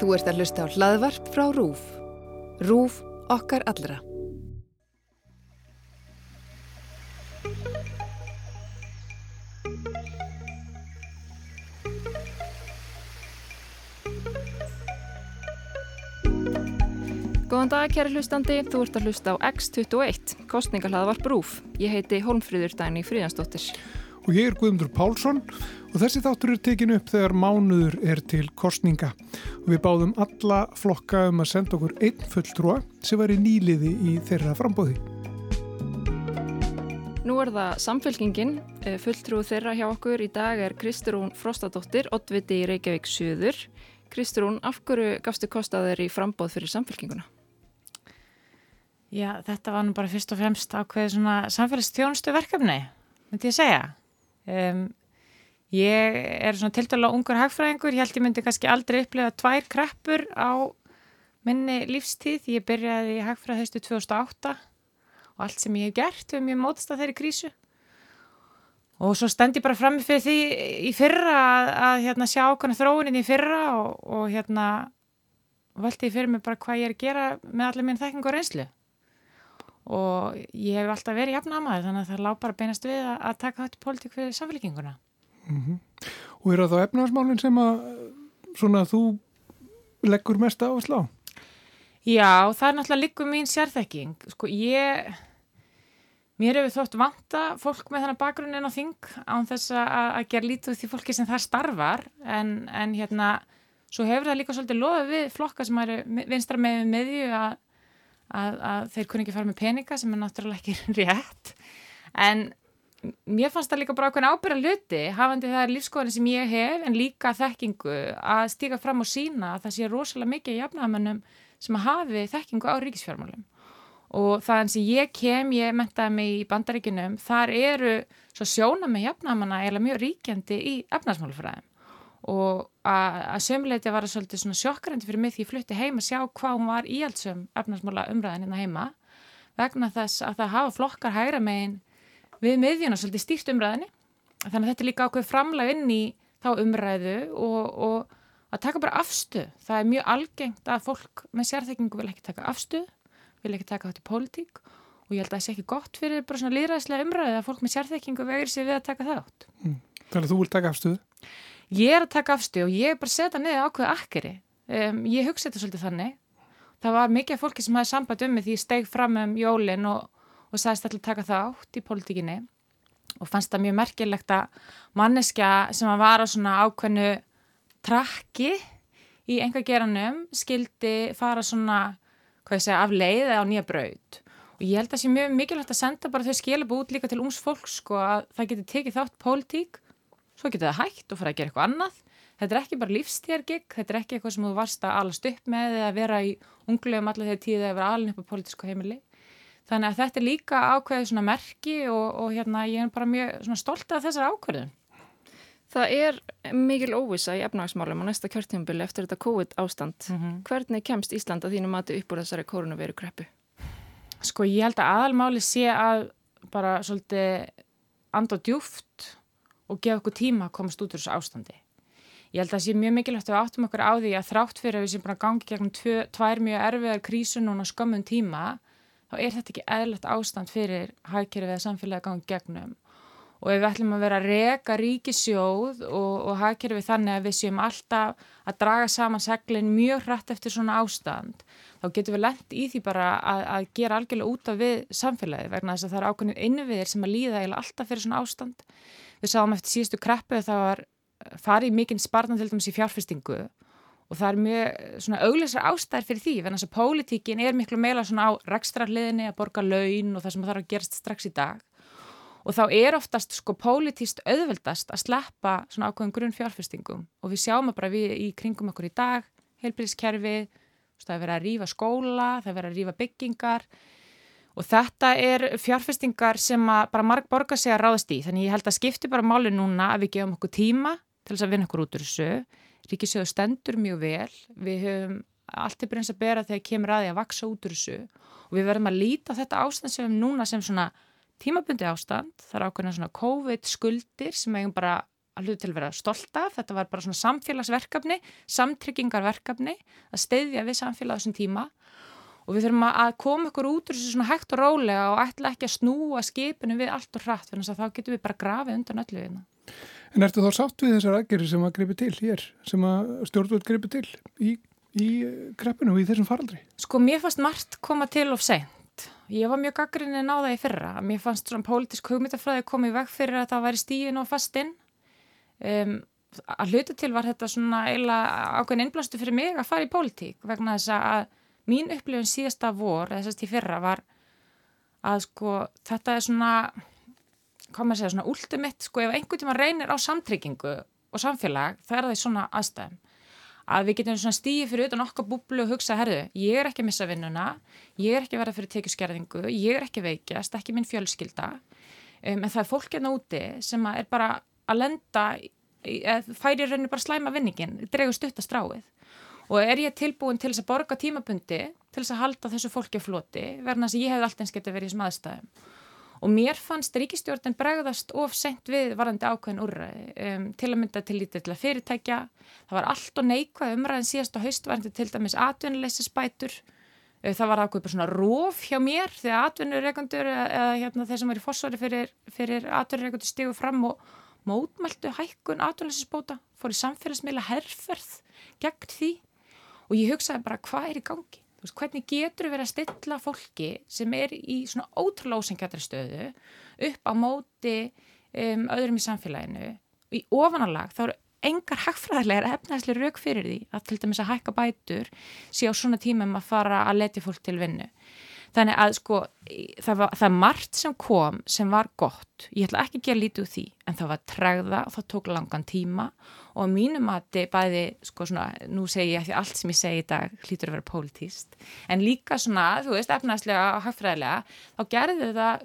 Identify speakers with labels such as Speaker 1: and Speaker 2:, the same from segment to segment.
Speaker 1: Þú ert að hlusta á hlaðvarp frá RÚF. RÚF okkar allra.
Speaker 2: Góðan dag, kæri hlustandi. Þú ert að hlusta á X21, kostningahlaðvarp RÚF. Ég heiti Holmfríður Dæni Fríðansdóttir.
Speaker 3: Og ég er Guðmundur Pálsson og þessi þáttur er tekin upp þegar mánuður er til kostninga. Og við báðum alla flokka um að senda okkur einn fulltrúa sem var í nýliði í þeirra frambóði.
Speaker 2: Nú er það samfélkingin. Fulltrúu þeirra hjá okkur í dag er Kristrún Frostadóttir, oddviti í Reykjavík Suður. Kristrún, af hverju gafstu kostaður í frambóð fyrir samfélkinguna?
Speaker 4: Já, þetta var nú bara fyrst og fremst ákveðið svona samfélagsstjónustu verkefni, myndi ég segja. Um, ég er svona til dæla ungur hagfræðingur, ég held ég myndi kannski aldrei upplega tvær kreppur á minni lífstíð. Ég byrjaði í hagfræðhaustu 2008 og allt sem ég hef gert við mjög mótast að þeirri krísu. Og svo stend ég bara fram fyrir því í fyrra að, að hérna, sjá okkur þróunin í fyrra og, og hérna veldi ég fyrir mig bara hvað ég er að gera með allir minn þekking og reynslu og ég hef alltaf verið jafnamaður þannig að það lág bara beinast við að, að taka þetta pólitík fyrir samfélkinguna
Speaker 3: Mm -hmm. Og eru það þá efnarsmálinn sem að svona þú leggur mest áherslu á?
Speaker 4: Já, það er náttúrulega líka mín sérþekking. Sko ég, mér hefur þótt vanta fólk með þennan bakgrunnin á þing án þess að, að gera lítið því fólki sem það starfar en, en hérna, svo hefur það líka svolítið loðið við flokka sem eru vinstra með meðju að, að, að þeir kunni ekki fara með peninga sem er náttúrulega ekki rétt. En mér fannst það líka bara okkur ábyrra hluti hafandi það er lífskoðan sem ég hef en líka þekkingu að stíka fram og sína að það sé rosalega mikið jafnamennum sem hafi þekkingu á ríkisfjármálum. Og það eins sem ég kem, ég mentaði mig í bandaríkinum, þar eru svo sjóna með jafnamanna eða mjög ríkjandi í efnarsmálufræðum og að sömuleiti var það svolítið svona sjokkrandi fyrir mig því ég flutti heim að sjá hvað hún var íhaldsum efnarsmála umræðin hérna heima vegna þess að það hafa flokkar hægra megin við miðjuna svolítið stýrt umræðinni þannig að þetta er líka ákveð framlag inn í þá umræðu og, og að taka bara afstuð. Það er mjög algengt að fólk með sérþekkingu vil ekki taka afstuð, vil ekki taka þetta í pólitík og ég held að það sé ekki gott fyrir bara svona líðræðislega umræðu að fólk með sérþekkingu vegir sér við að taka það átt.
Speaker 3: Mm. Þannig að þú vil taka afstuð?
Speaker 4: Ég er að taka afstuð og ég er bara að setja niður ákveða akkeri. Um, ég hugsa þetta svolítið þannig. Það var mikið fólki sem hafi samband um mig því ég steg fram um jólin og og sagðist alltaf taka það átt í pólitíkinni og fannst það mjög merkilegt að manneskja sem var á svona ákveðnu trakki í enga geranum skildi fara svona, hvað ég segja, af leið eða á nýja braud og ég held að það sé mjög mikilvægt að senda bara þau skilabú út líka til úns fólk sko að það getur tekið þátt pólitík, svo getur það hægt og fara að gera eitthvað annað. Þetta er ekki bara lífstýrgig, þetta er ekki eitthvað sem þú varst að alast upp með eða vera í unglegum allar þegar tíðið að vera alin upp á pólitísku heimili. Þannig að þetta er líka ákveðið svona merki og, og hérna ég er bara mjög stolt af þessar ákveðin.
Speaker 2: Það er mikil óvisa í efnagsmálum á næsta kjörtjumbili eftir þetta COVID ástand. Mm -hmm. Hvernig kemst Ísland að þínu mati upp úr þessari koronaviru kreppu?
Speaker 4: Sko ég held að aðalmáli sé að bara svolítið and og djúft og gefa okkur tíma að komast út úr þessu ástandi. Ég held að það sé mjög mikilvægt að við áttum okkur á því að þrátt fyrir að við sem bara gangi gegnum tvö, tvær mjög erfiðar krísu núna skömmun tíma þá er þetta ekki eðlert ástand fyrir hagkerfið eða samfélagi gangi gegnum og ef við ætlum að vera að reka ríkisjóð og, og hagkerfið þannig að við séum alltaf að draga saman seglinn mjög hrætt eftir svona ástand þá getum við lendt í því bara að, að gera algjörlega út af við samfélagi vegna þess að það er ákveðinu innviðir sem að líða eða alltaf fyrir svona ástand við sáum eftir síðustu kreppu það var farið mikinn spartan til dæmis í fjárfestingu og það er mjög svona auglesra ástæðir fyrir því, þannig að pólitíkin er miklu meila svona á rekstrarliðinni að borga laun og það sem þarf að gerast strax í dag. Og þá er oftast sko pólitíst auðveldast að sleppa svona ákveðum grunn fjárfestingum og við sjáum að bara við í kringum okkur í dag, heilbríðiskerfi, það er verið að rýfa skóla, það er verið að rýfa byggingar og þetta er fjárfestingar sem bara marg borgar sig að ráðast í, þannig ég held að skipti bara máli núna að við gefum okkur tíma til þess að vinna okkur út úr þessu. Ríkisjóðu stendur mjög vel, við höfum allt er breyns að bera þegar kemur að því að vaksa út úr þessu. Og við verðum að líta þetta ástand sem núna sem svona tímabundi ástand, það er ákveðna svona COVID skuldir sem eigum bara að hluta til að vera stolt af, þetta var bara svona samfélagsverkefni, samtryggingarverkefni að steyðja við samfélag þessum tíma og við þurfum að koma okkur út úr þessu svona hægt og rólega og ætla ekki að snúa skipinu við allt og hratt þess að þá getum við bara grafið undan öllu hérna.
Speaker 3: En ertu þá sátt við þessar aðgerri sem að gripi til hér, sem að stjórnvöld gripi til í, í kreppinu og í þessum faraldri?
Speaker 4: Sko mér fannst margt koma til of seint. Ég var mjög gaggrinni að ná það í fyrra. Mér fannst svona pólitísk hugmyndafræði komið veg fyrir að það væri stíðin og fastinn. Um, að hluta til var þetta svona eiginlega ákveðin innblastu fyrir mig að fara í pólitík vegna þess að mín upplifun síðasta vor, þess að því fyrra var að sko þetta er svona hvað maður segja, svona ultimate, sko ef einhvern tíma reynir á samtryggingu og samfélag, það er það í svona aðstæðum. Að við getum svona stíði fyrir utan okkar búblu og hugsa, herðu, ég er ekki að missa vinnuna, ég er ekki að vera fyrir tekjuskerðingu, ég er ekki veikjast, ekki minn fjölskylda, um, en það er fólk hérna úti sem er bara að lenda, færi rauninu bara slæma vinningin, dregur stutt að stráið og er ég tilbúin til þess að borga tímapundi til þess að halda þessu fólki floti verðan að ég hef alltaf eins getið verið í smaðstæðum og mér fannst ríkistjórnin bregðast of sent við varandi ákveðin úrræði um, til að mynda til lítið til að fyrirtækja. Það var allt og neikvað umræðin síðast á haustvarandi til dæmis atvinnuleysisbætur. Uh, það var ákveð bara svona róf hjá mér þegar atvinnureikundur eða hérna, þeir sem var í fórsvari fyrir, fyrir atvinnureikundur stígu fram og mótmæltu hækkun atvinnuleysisbóta fór í samfélagsmiðla herrferð gegn því og ég hugsaði bara hvað er í gangi? Veist, hvernig getur við að stilla fólki sem er í svona ótrúlega ósengjadri stöðu upp á móti um, öðrum í samfélaginu? Í ofanalag þá eru engar hagfræðilegar efnæðslega rauk fyrir því að til dæmis að hækka bætur sé á svona tímum að fara að leti fólk til vinnu Þannig að sko það var það margt sem kom sem var gott, ég ætla ekki að gera lítið úr því en það var tregða og það tók langan tíma. Og mínum að þið bæði sko svona, nú segi ég að því allt sem ég segi í dag hlýtur að vera pólitíst en líka svona, þú veist, efnaðslega og hagfræðilega, þá gerði það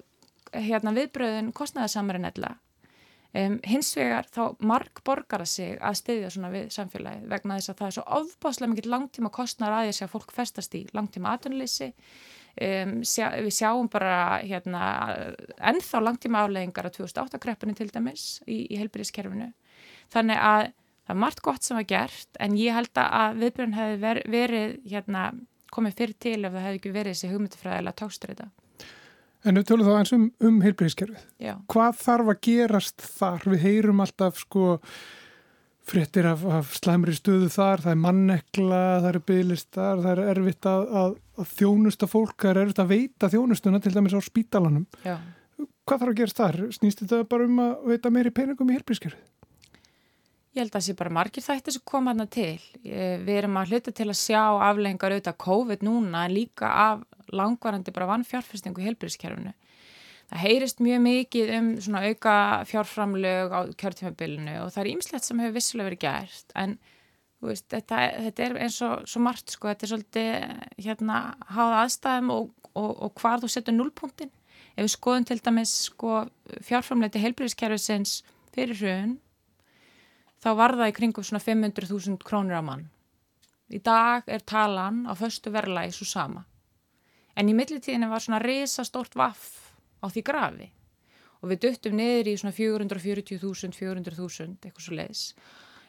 Speaker 4: hérna viðbröðun kostnæðasamari nefnilega. Um, hins vegar þá marg borgar að sig að styðja svona við samfélagi vegna þess að það er svo ofbáslega mikið langtíma kostnæðar að Um, sjá, við sjáum bara hérna, ennþá langtíma afleggingar á 2008 kreppinu til dæmis í, í helbyrðiskerfinu þannig að það er margt gott sem var gert en ég held að viðbjörn hefði ver, verið hérna, komið fyrir til ef það hefði ekki verið þessi hugmyndafræðilega tókströða
Speaker 3: En við tölum þá eins um, um helbyrðiskerfið hvað þarf að gerast þar? Við heyrum alltaf sko fréttir af, af slæmri stöðu þar, það er mannekla, það eru bygglistar, það er erfitt að, að, að þjónusta fólk, það er erfitt að veita þjónustuna til dæmis á spítalanum. Já. Hvað þarf að gerast þar? Snýst þetta bara um að veita meiri peningum í helbrískerfið?
Speaker 4: Ég held að það sé bara margir þættir sem koma þarna til. Við erum að hluta til að sjá aflengar auðvitað COVID núna en líka af langvarandi bara vannfjárfestingu í helbrískerfinu það heyrist mjög mikið um svona auka fjárframlög á kjörtímabilinu og það er ímslegt sem hefur vissilega verið gert en veist, þetta, þetta er eins og svo margt sko, þetta er svolítið hérna háða aðstæðum og, og, og hvar þú setur nullpunktin ef við skoðum til dæmis sko, fjárframlög til heilbríðiskerfisins fyrir hrun þá var það í kringum svona 500.000 krónir á mann. Í dag er talan á föstu verðlægi svo sama. En í millitíðinu var svona risastórt vaff á því grafi. Og við döttum niður í svona 440.000, 400.000 eitthvað svo leiðis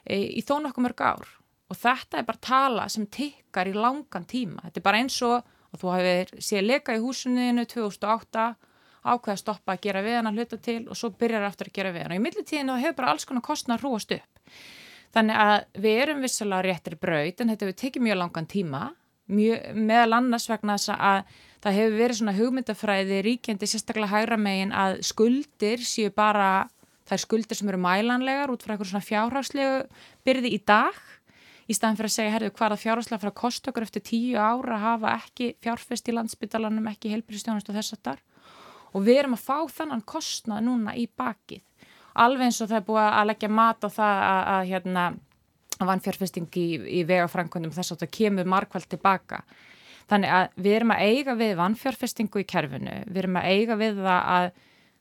Speaker 4: e, í þó nokkuð mörg ár. Og þetta er bara tala sem tikkar í langan tíma. Þetta er bara eins og að þú hefur séð leka í húsunniðinu 2008 ákveða að stoppa að gera við hann að hluta til og svo byrjar aftur að gera við hann og í millitíðinu það hefur bara alls konar kostnað hrúast upp. Þannig að við erum vissulega réttir braut en þetta hefur tekið mjög langan tíma mjög, meðal annars vegna þess að það hefur verið svona hugmyndafræði ríkjandi sérstaklega hægra megin að skuldir séu bara þær skuldir sem eru mælanlegar út frá eitthvað svona fjárhagslegu byrði í dag. Í staðan fyrir að segja, herðu, hvað er fjárhagslega fyrir að kosta okkur eftir tíu ára að hafa ekki fjárfest í landsbytalanum, ekki helbriðstjónast og þess að þar og við erum að fá þannan kostnað núna í bakið. Alveg eins og það er búið að leggja mat á það að, að hérna að vann fjárfesting í, í vegafrænkundum þess að það kemur markvælt tilbaka Þannig að við erum að eiga við vannfjárfestingu í kerfinu, við erum að eiga við það að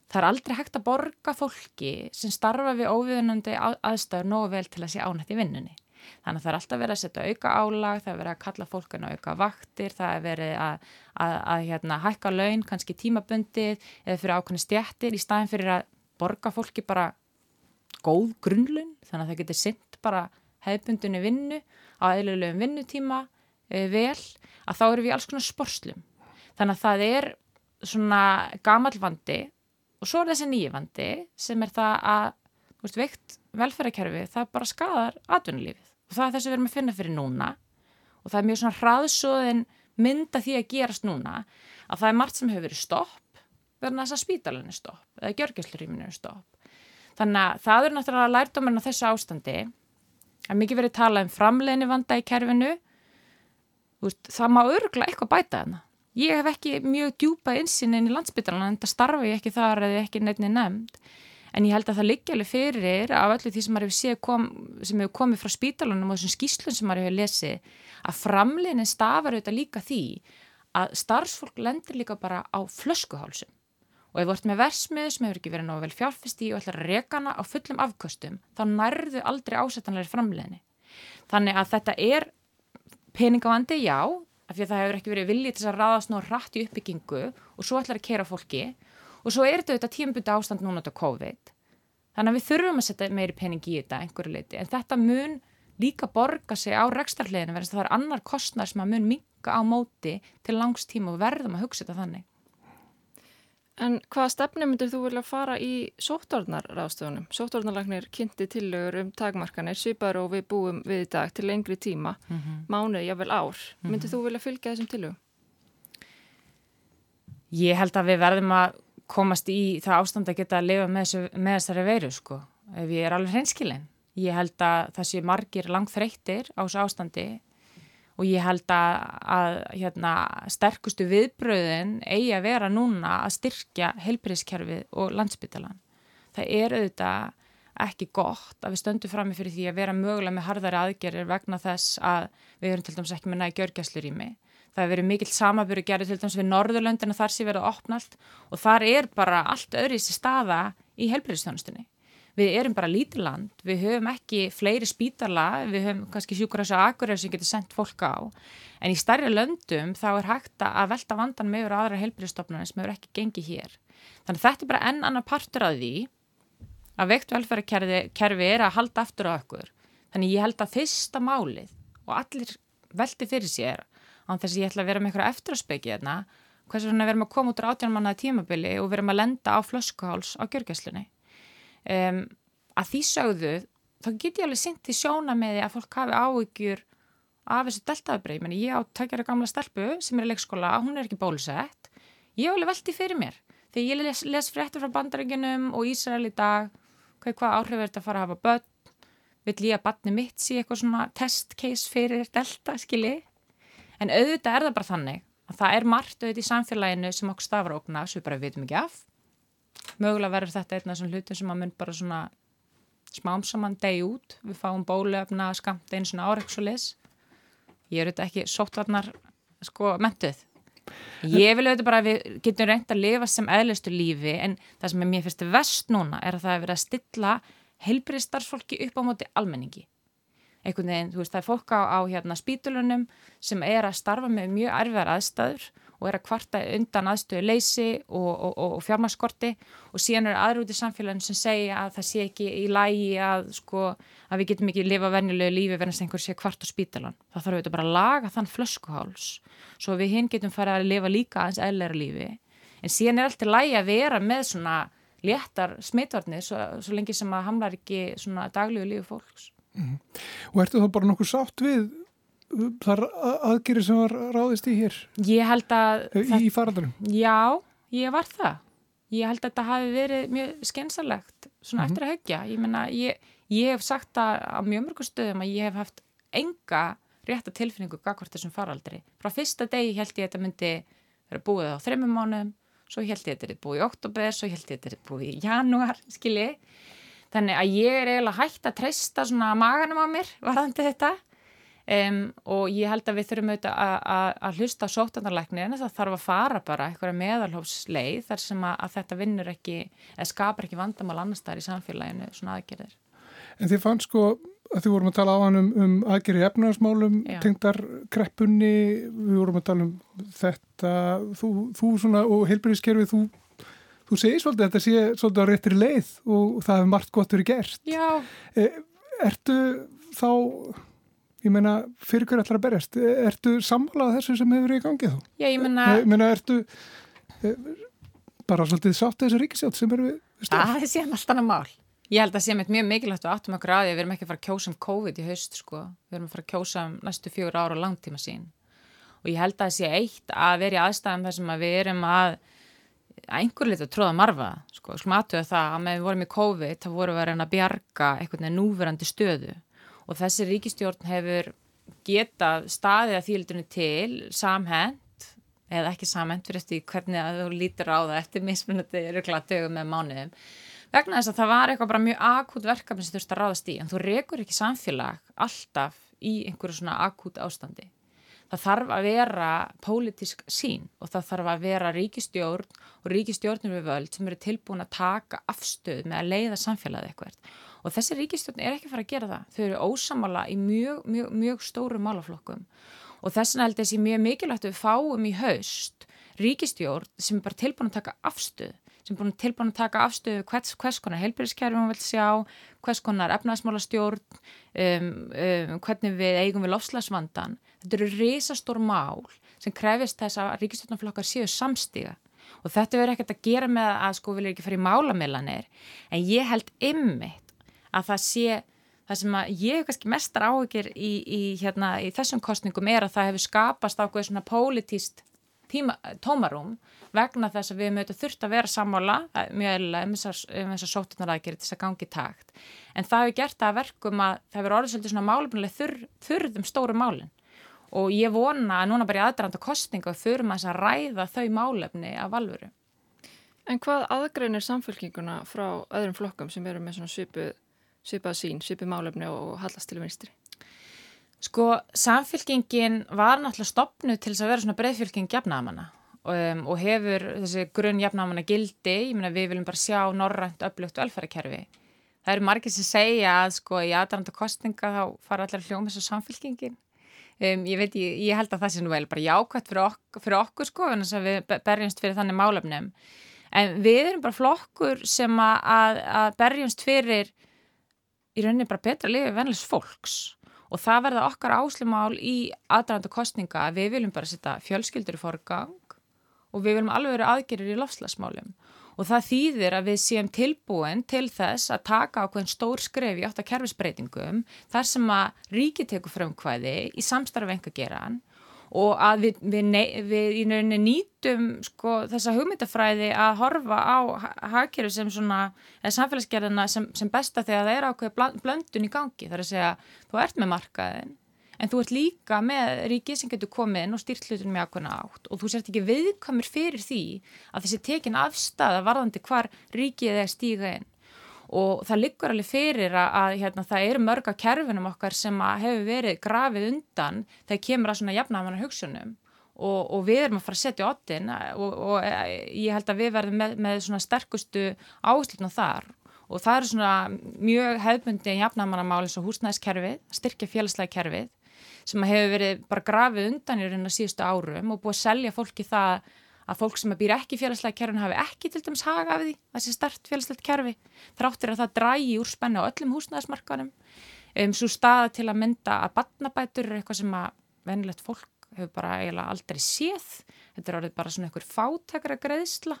Speaker 4: það er aldrei hægt að borga fólki sem starfa við óviðunandi aðstæður nógu vel til að sé ánætt í vinnunni. Þannig að það er alltaf verið að setja auka álag, það er verið að kalla fólkun á auka vaktir, það er verið að, að, að hérna, hækka laun, kannski tímabundið eða fyrir ákveðni stjættir í staðin fyrir að borga fólki bara góð grunnlun þannig að það getur sint bara hefbundunni vinnu á eðlulegum vinnutíma e, vel að þá eru við alls konar sporslum. Þannig að það er svona gamal vandi og svo er þessi nýju vandi sem er það að veist, veikt velferðarkerfi það bara skadar atvinnulífið. Og það er þess að við erum að finna fyrir núna. Og það er mjög svona hraðsóðin mynda því að gerast núna að það er margt sem hefur verið stopp verðan þess að spítalinn er stopp eða gjörgjörslurýminn er stopp. Þannig að það er náttúrulega lærdóminn á þessu ástandi að mikið verið tala um framleginni vanda í kerfinu. Veist, það má öruglega eitthvað bæta þarna. Ég hef ekki mjög djúpa insinn inn í landsbytalan en það starfi ekki þar eða ekki nefni nefnd. En ég held að það liggja alveg fyrir af öllu því sem hefur kom, hefur komið frá spítalunum og þessum skýslun sem maður hefur lesið að framleginni stafar auðvitað líka því að starfsfólk lendir líka bara á flöskuhálsum og ef þú ert með versmið sem hefur ekki verið náðu vel fjárfest í og ætlar að rekana á fullum afkostum þá nærðu aldrei ásettanlega framleginni þannig að þetta er peningavandi, já af því að það hefur ekki verið viljið til að ráðast ná rætt í uppbyggingu og svo ætlar að kera fólki. Og svo er þetta tímbundu ástand núna á COVID. Þannig að við þurfum að setja meiri pening í þetta einhverju leiti en þetta mun líka borga sig á rekstarleginu verðast að það er annar kostnar sem að mun minga á móti til langstíma og verðum að hugsa þetta þannig.
Speaker 2: En hvaða stefni myndir þú vilja fara í sóttórnarráðstöðunum? Sóttórnarlagnir kynnti tillögur um takmarkanir, svipar og við búum við í dag til lengri tíma, mm -hmm. mánuði, jável ár. Myndir mm -hmm. þú vilja fylgja þessum tillögum?
Speaker 4: Ég held að við verðum að komast í það ástand að geta að lifa með, þessu, með þessari veiru sko, ef ég er alveg hreinskilinn. Ég held að það sé margir langþreyttir á þessu ástandi og ég held að, að hérna, sterkustu viðbröðin eigi að vera núna að styrkja heilbríðskerfið og landsbytalan. Það er auðvitað ekki gott að við stöndum fram með fyrir því að vera mögulega með harðari aðgerir vegna þess að við höfum til dæmis ekki með nægi gjörgjæslu rými. Það hefur verið mikill samaböru gerðið til dæmis við Norðurlöndina þar sé verið opnalt og þar er bara allt öðru í þessi staða í heilbríðstjónustunni við erum bara lítið land, við höfum ekki fleiri spítala, við höfum kannski sjúkurhæs og agurir sem getur sendt fólk á. En í starri löndum þá er hægt að velta vandan með aðra helbriðstofnarnir sem hefur ekki gengið hér. Þannig þetta er bara enn annar partur af því að veikt velferðarkerfi er að halda aftur á okkur. Þannig ég held að fyrsta málið og allir veldi fyrir sér án þess að ég ætla að vera með eitthvað eftir að spekja þarna hvers vegna verðum að koma út á átjánmannaði tímabili og verðum að lenda á flöskuháls á gjörgæslunni um, að því sögðu þá get ég alveg syngt í sjóna með því að fólk hafi áhyggjur af þessu deltaðabrið, menn ég átækjar að gamla stelpu sem er í leikskóla, hún er ekki bólusett. Ég hef alveg veldi fyrir mér. Þegar ég les, les fréttur frá bandarenginum og Ísrael í dag hvað, hvað áhrif er þetta að fara að hafa börn? Vill ég að batni mitt sé eitthvað svona test case fyrir delta, skilji? En auðvitað er það bara þannig að það er margt auðvitað í samfélaginu sem okkur stafra okna sem við bara veitum ekki af mögulega verður þetta einn af þessum hlutum sem að mun bara svona smám saman degi út, við fáum bólefna skamt einu svona áreiksulis ég er auðvitað ekki sóttvarnar sko mentuð ég vil auðvitað bara að við getum reynd að lifa sem eðlistu lífi en það sem er mér fyrst vest núna er að það er verið að stilla heilbrið starfsfólki upp á móti almenningi. Einhvern veginn, þú veist, það er fólk á, á hérna, spítulunum sem er að starfa með mjög erfiðar aðstæður og er að kvarta undan aðstöðu leysi og, og, og, og fjármaskorti og síðan eru aðri út í samfélaginu sem segja að það sé ekki í lægi að, sko, að við getum ekki lifa venjulegu lífi verðast einhver sé kvart á spítalan. Það þarf auðvitað bara að laga þann flöskuháls svo við hinn getum farið að lifa líka aðeins eðlera lífi. En síðan er alltaf lægi að vera með svona léttar smitvarnir svo, svo lengi sem að hamlar ekki svona daglegu lífi fólks.
Speaker 3: Mm. Og ertu þá bara nokkuð sátt við þar aðgeri sem var ráðist í hér?
Speaker 4: Ég held að...
Speaker 3: Í, í faraldunum?
Speaker 4: Já, ég var það. Ég held að þetta hafi verið mjög skensarlegt svona mm -hmm. eftir að högja. Ég menna, ég, ég hef sagt það á mjög mörgum stöðum að ég hef haft enga rétta tilfinningu gagvart þessum faraldri. Frá fyrsta degi held ég að þetta myndi vera búið á þreymum mánum, svo held ég að þetta er búið í oktober, svo held ég að þetta er búið í janúar, skilji. Þannig að ég er eiginlega hægt að treysta svona maganum á mér varðandi þetta Um, og ég held að við þurfum auðvitað að hlusta á sótandarleikni en það þarf að fara bara eitthvað meðalhófsleið þar sem að, að þetta vinnur ekki eða skapar ekki vandamál annars þar í samfélaginu svona aðgerðir.
Speaker 3: En þið fann sko að þið vorum að tala á hann um, um aðgerði efnarsmálum, tengdar kreppunni, við vorum að tala um þetta, þú, þú svona og heilbyrðiskerfið, þú, þú segir svolítið að þetta sé svolítið á réttri leið og það hefur margt gott verið gert.
Speaker 4: Já.
Speaker 3: E, ertu þá, ég meina, fyrir hverju ætlar að berjast, ertu sammálað þessu sem hefur í gangið þá?
Speaker 4: Já, ég meina...
Speaker 3: Ég meina, ertu e, bara svolítið sátt þessu ríkisjátt sem eru við
Speaker 4: stað? Það er síðan alltaf annað mál. Ég held að sé með mjög mikilvægt og áttum að því að við erum ekki að fara að kjósa um COVID í haust sko. Við erum að fara að kjósa um næstu fjögur ára og langtíma sín. Og ég held að sé eitt að vera í aðstæðum þar sem að við erum að einhver lit að tróða marfa. Sko, sko aðtöða það að með við vorum í COVID þá vorum við að reyna að bjarga veginn núverandi stöðu. Og þessi ríkistjórn hefur getað staðið að þýldunni til samhend eða ekki samhend fyrir eftir hvernig þú lítir á það eftir mismunandi röglega dögum með mánuðum vegna þess að það var eitthvað bara mjög akút verkefni sem þurfti að ráðast í en þú rekur ekki samfélag alltaf í einhverju svona akút ástandi. Það þarf að vera pólitísk sín og það þarf að vera ríkistjórn og ríkistjórnum við völd sem eru tilbúin að taka afstöð með að leiða samfélagið eitthvað. Og þessi ríkistjórn er ekki fara að gera það. Þau eru ósamala í mjög, mjög, mjög stóru málaflokkum og þess vegna held ég að þessi mjög mikilvægt að við fáum í haust ríkistjórn sem er bara tilbúin að taka afstöð sem er búin tilbúin að taka afstöðu hvers, hvers konar heilbyrðiskerfi hún vil sjá, hvers konar efnaðsmála stjórn, um, um, hvernig við eigum við lofslagsvandan. Þetta eru risastór mál sem krefist þess að ríkistjórnaflokkar séu samstíga og þetta verður ekkert að gera með að sko vilja ekki fara í málamillanir en ég held ymmit að það sé það sem að ég kannski mestar áhugir í, í, hérna, í þessum kostningum er að það hefur skapast ákveð svona pólitíst tómarum vegna þess að við mötum þurft að vera sammála mjög eðlilega um þessar sótunarækjari til þess að gangi takt en það hefur gert það að verkum að það hefur orðið svolítið svona málefnileg þurr, þurðum stóru málinn og ég vona að núna bara í aðdraranda kostninga þurfum að ræða þau málefni af alvöru.
Speaker 2: En hvað aðgreinir samfélkinguna frá öðrum flokkum sem eru með svona svipu, svipað sín, svipið málefni og hallast til vinstri?
Speaker 4: Sko, samfélkingin var náttúrulega stopnu til þess að vera svona breyðfélking gefnaðamanna um, og hefur þessi grunn jafnáman að gildi, ég meina við viljum bara sjá norrænt öflugt velfærakerfi. Það eru margir sem segja að sko í aðranda kostninga þá fara allir hljómið svo samfélkingin. Um, ég veit, ég, ég held að það sé nú vel bara jákvæmt fyrir, ok fyrir okkur sko en þess að við berjumst fyrir þannig málefnum. En við erum bara flokkur sem að, að berjumst fyrir í rauninni bara betra lifi vennilegs fólks. Og það verða okkar áslumál í aðranda kostninga að við viljum bara setja fjölskyldur í forgang og við viljum alveg vera aðgerir í lofslagsmálum og það þýðir að við séum tilbúin til þess að taka ákveðin stór skref í átt að kerfisbreytingum þar sem að ríki tekur frumkvæði í samstarf engageran og að við, við, við í nöðinni nýtum sko, þessa hugmyndafræði að horfa á hagkerfi sem svona, eða samfélagsgerðina sem, sem besta þegar það er ákveð blöndun í gangi. Þar að segja þú ert með markaðin en þú ert líka með ríkið sem getur komið inn og styrt hlutunum með ákveðna átt. Og þú sért ekki viðkamur fyrir því að þessi tekin afstæða varðandi hvar ríkið er stíga inn og það liggur alveg fyrir að, að hérna, það eru mörg af kerfinum okkar sem hefur verið grafið undan þegar kemur að svona jafnamanna hugsunum og, og við erum að fara að setja ottin og, og ég held að við verðum með, með svona sterkustu áslutna þar. Og það eru svona mjög hefðbundi jafnamannamáli eins og húsnæðiskerfið, styrkja félagslega kerfið sem hefur verið bara grafið undan í raun og síðustu árum og búið að selja fólki það að fólk sem býr ekki félagslega kerfin hafi ekki til dæmis haga af því þessi start félagslegt kerfi þráttur að það drægi úr spennu á öllum húsnæðismarkanum um, svo staða til að mynda að batnabætur er eitthvað sem að venilegt fólk hefur bara eiginlega aldrei séð. Þetta er orðið bara svona einhver fátakra greiðsla.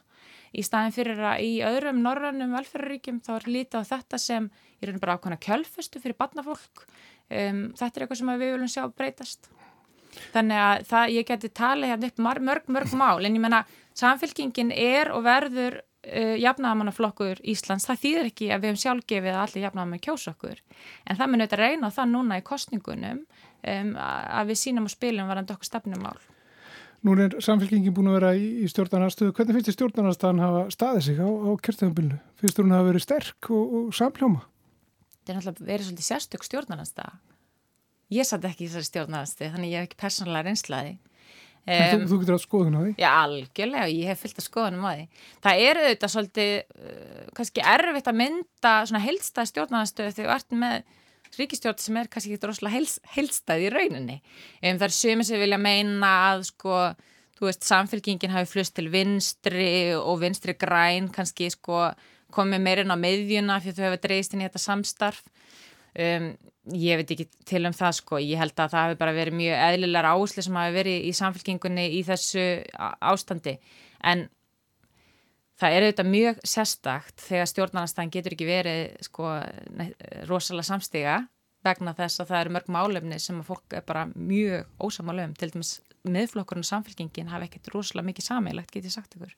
Speaker 4: Í staðin fyrir að í öðrum norrannum velferðaríkjum þá er lítið á þetta sem er bara ákvæmna kjölfestu fyrir batnafólk um, þetta er eitthvað sem við viljum sjá breytast þannig að það, ég geti talið hérna upp mörg, mörg, mörg mál en ég menna samfélkingin er og verður uh, jafnaðamannaflokkur Íslands, það þýðir ekki að við hefum sjálfgefið að allir jafnaðamann kjósa okkur en það mun auðvitað reyna það núna í kostningunum um, að við sínum og spilum varandi okkur stefnumál
Speaker 3: Nú er samfélkingin búin að vera í, í stjórnarnarstöðu hvernig finnst þið stjórnarnarstöðan hafa staðið sig á, á kjörtöðumbilnu? Finnst þú hún hafa verið sterk og, og samljóma?
Speaker 4: Þetta er náttúrulega verið svolítið sérstök stjórnarnarstöða Ég satt ekki í þessari stjórnarnasti þannig ég hef ekki persónulega reynslaði.
Speaker 3: Um, þú, þú getur átt skoðun á því?
Speaker 4: Já, algjörlega, ég hef fyllt að skoðunum á því. Það eru auðvitað svolítið uh, kannski erfitt að mynda svona heilstæð stjórnarnarstöðu þegar þú ert með ríkistjórn sem er kannski ekki droslega heils, heilstæð í rauninni. Um, það er sumið sem vilja meina að sko þú veist, samfélkingin hafi flust til vinstri og vinstri græn kannski sko komið meirinn á meðjuna fyrir þau hefur dreist inn í þetta samstarf um, ég veit ekki til um það sko. Ég held að það hefur bara verið mjög eðlilegar áherslu sem hafi verið í samfélkingunni í þessu ástandi. En það er auðvitað mjög sérstakt þegar stjórnarnarstæðan getur ekki verið sko rosalega samstiga vegna þess að það eru mörg málefni sem að fólk er bara mjög ósamála um til dæmis miðflokkurinn og samfélkingin hafa ekkert rosalega mikið samilagt, get ég sagt ykkur.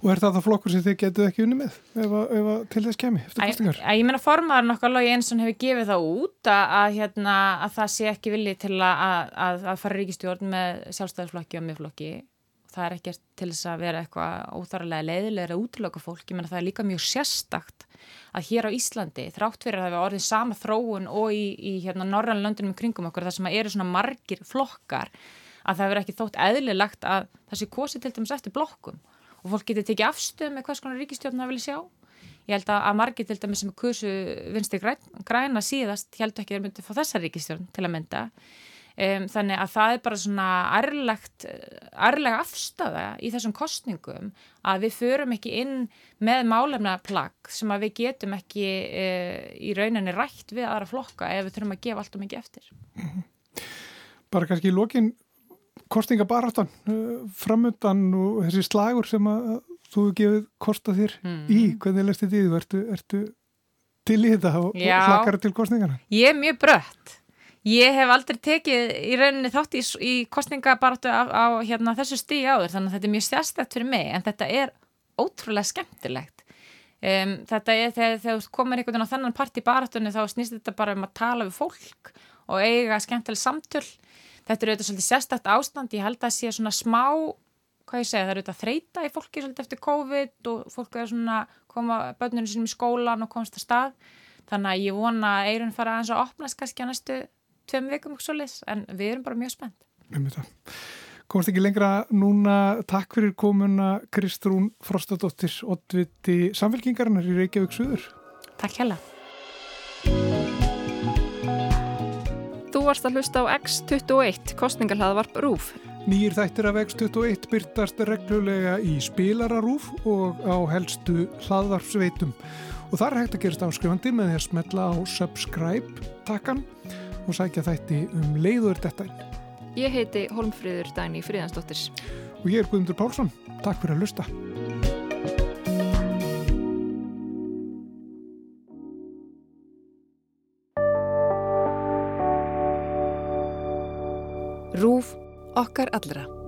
Speaker 3: Og er það það flokkur sem þið getuð ekki unni með ef, ef til þess kemi eftir kostingar?
Speaker 4: Ég meina formaðurinn okkar Lógi Einsson hefur gefið það út að, að, hérna, að það sé ekki vilji til að, að fara ríkistjórn með sjálfstæðisflokki og miðflokki. Það er ekkert til þess að vera eitthvað óþarlega leiðilega eða útlöka fólk. Ég meina það er líka mjög sérstakt að hér á Íslandi, þrátt fyrir að það hefur orðið sama þróun og í, í hérna, norranlöndunum kringum okkur, þar sem eru svona margir flokkar að það verður ekki þótt eðlilegt að það sé kosi til dæmis eftir blokkum og fólk getur tekið afstöð með hvers konar ríkistjórn það vilja sjá. Ég held að margir til dæmis sem kursu vinsti græna síðast held ekki að það myndi fá þessa ríkistjórn til að mynda. Um, þannig að það er bara svona ærlegt, ærlega afstafa í þessum kostningum að við förum ekki inn með málefna plagg sem að við getum ekki uh, í rauninni rætt við aðra flokka ef við þurfum að gefa allt og mikið eftir. -hmm.
Speaker 3: Bara kannski í lokin kostingabaráttan uh, framöndan og þessi slagur sem að þú hefur gefið kosta þér mm. í, hvernig leist þetta í þú? Ertu, ertu til í þetta og, hlakar til kostingana?
Speaker 4: Ég er mjög brött. Ég hef aldrei tekið í rauninni þátt í, í kostingabaráttu á, á hérna, þessu stíi áður þannig að þetta er mjög sérstætt fyrir mig en þetta er ótrúlega skemmtilegt. Um, þetta er þegar, þú komir einhvern veginn á þannan part í baráttunni þá snýst þetta bara um að tala við fólk og eiga skemmtileg samtöl þetta er auðvitað svolítið sérstætt ástand, ég held að það sé svona smá, hvað ég segja, það er auðvitað þreita í fólki svolítið eftir COVID og fólk er svona koma börnunum sínum í skólan og komast að stað, þannig að ég vona að eirun fara aðeins að opnast kannski að næstu tveim vikum og svolítið, en við erum bara mjög spennt.
Speaker 3: Komst ekki lengra núna, takk fyrir komuna Kristrún Frostadóttir, oddviti samfélkingarinnar í Reykjavík Suður.
Speaker 4: Takk hella.
Speaker 2: Þú varst að hlusta á X21, kostningarhlaðvarp RÚF.
Speaker 3: Nýjir þættir af X21 byrtast reglulega í spilararúf og á helstu hlaðvarpsveitum. Og það er hægt að gerast áskrifandi með því að smetla á subscribe takkan og sækja þætti um leiður þetta.
Speaker 2: Ég heiti Holmfríður Dæni Fríðansdóttir.
Speaker 3: Og ég er Guðmundur Pálsson. Takk fyrir að hlusta.
Speaker 1: Rúf okkar allra.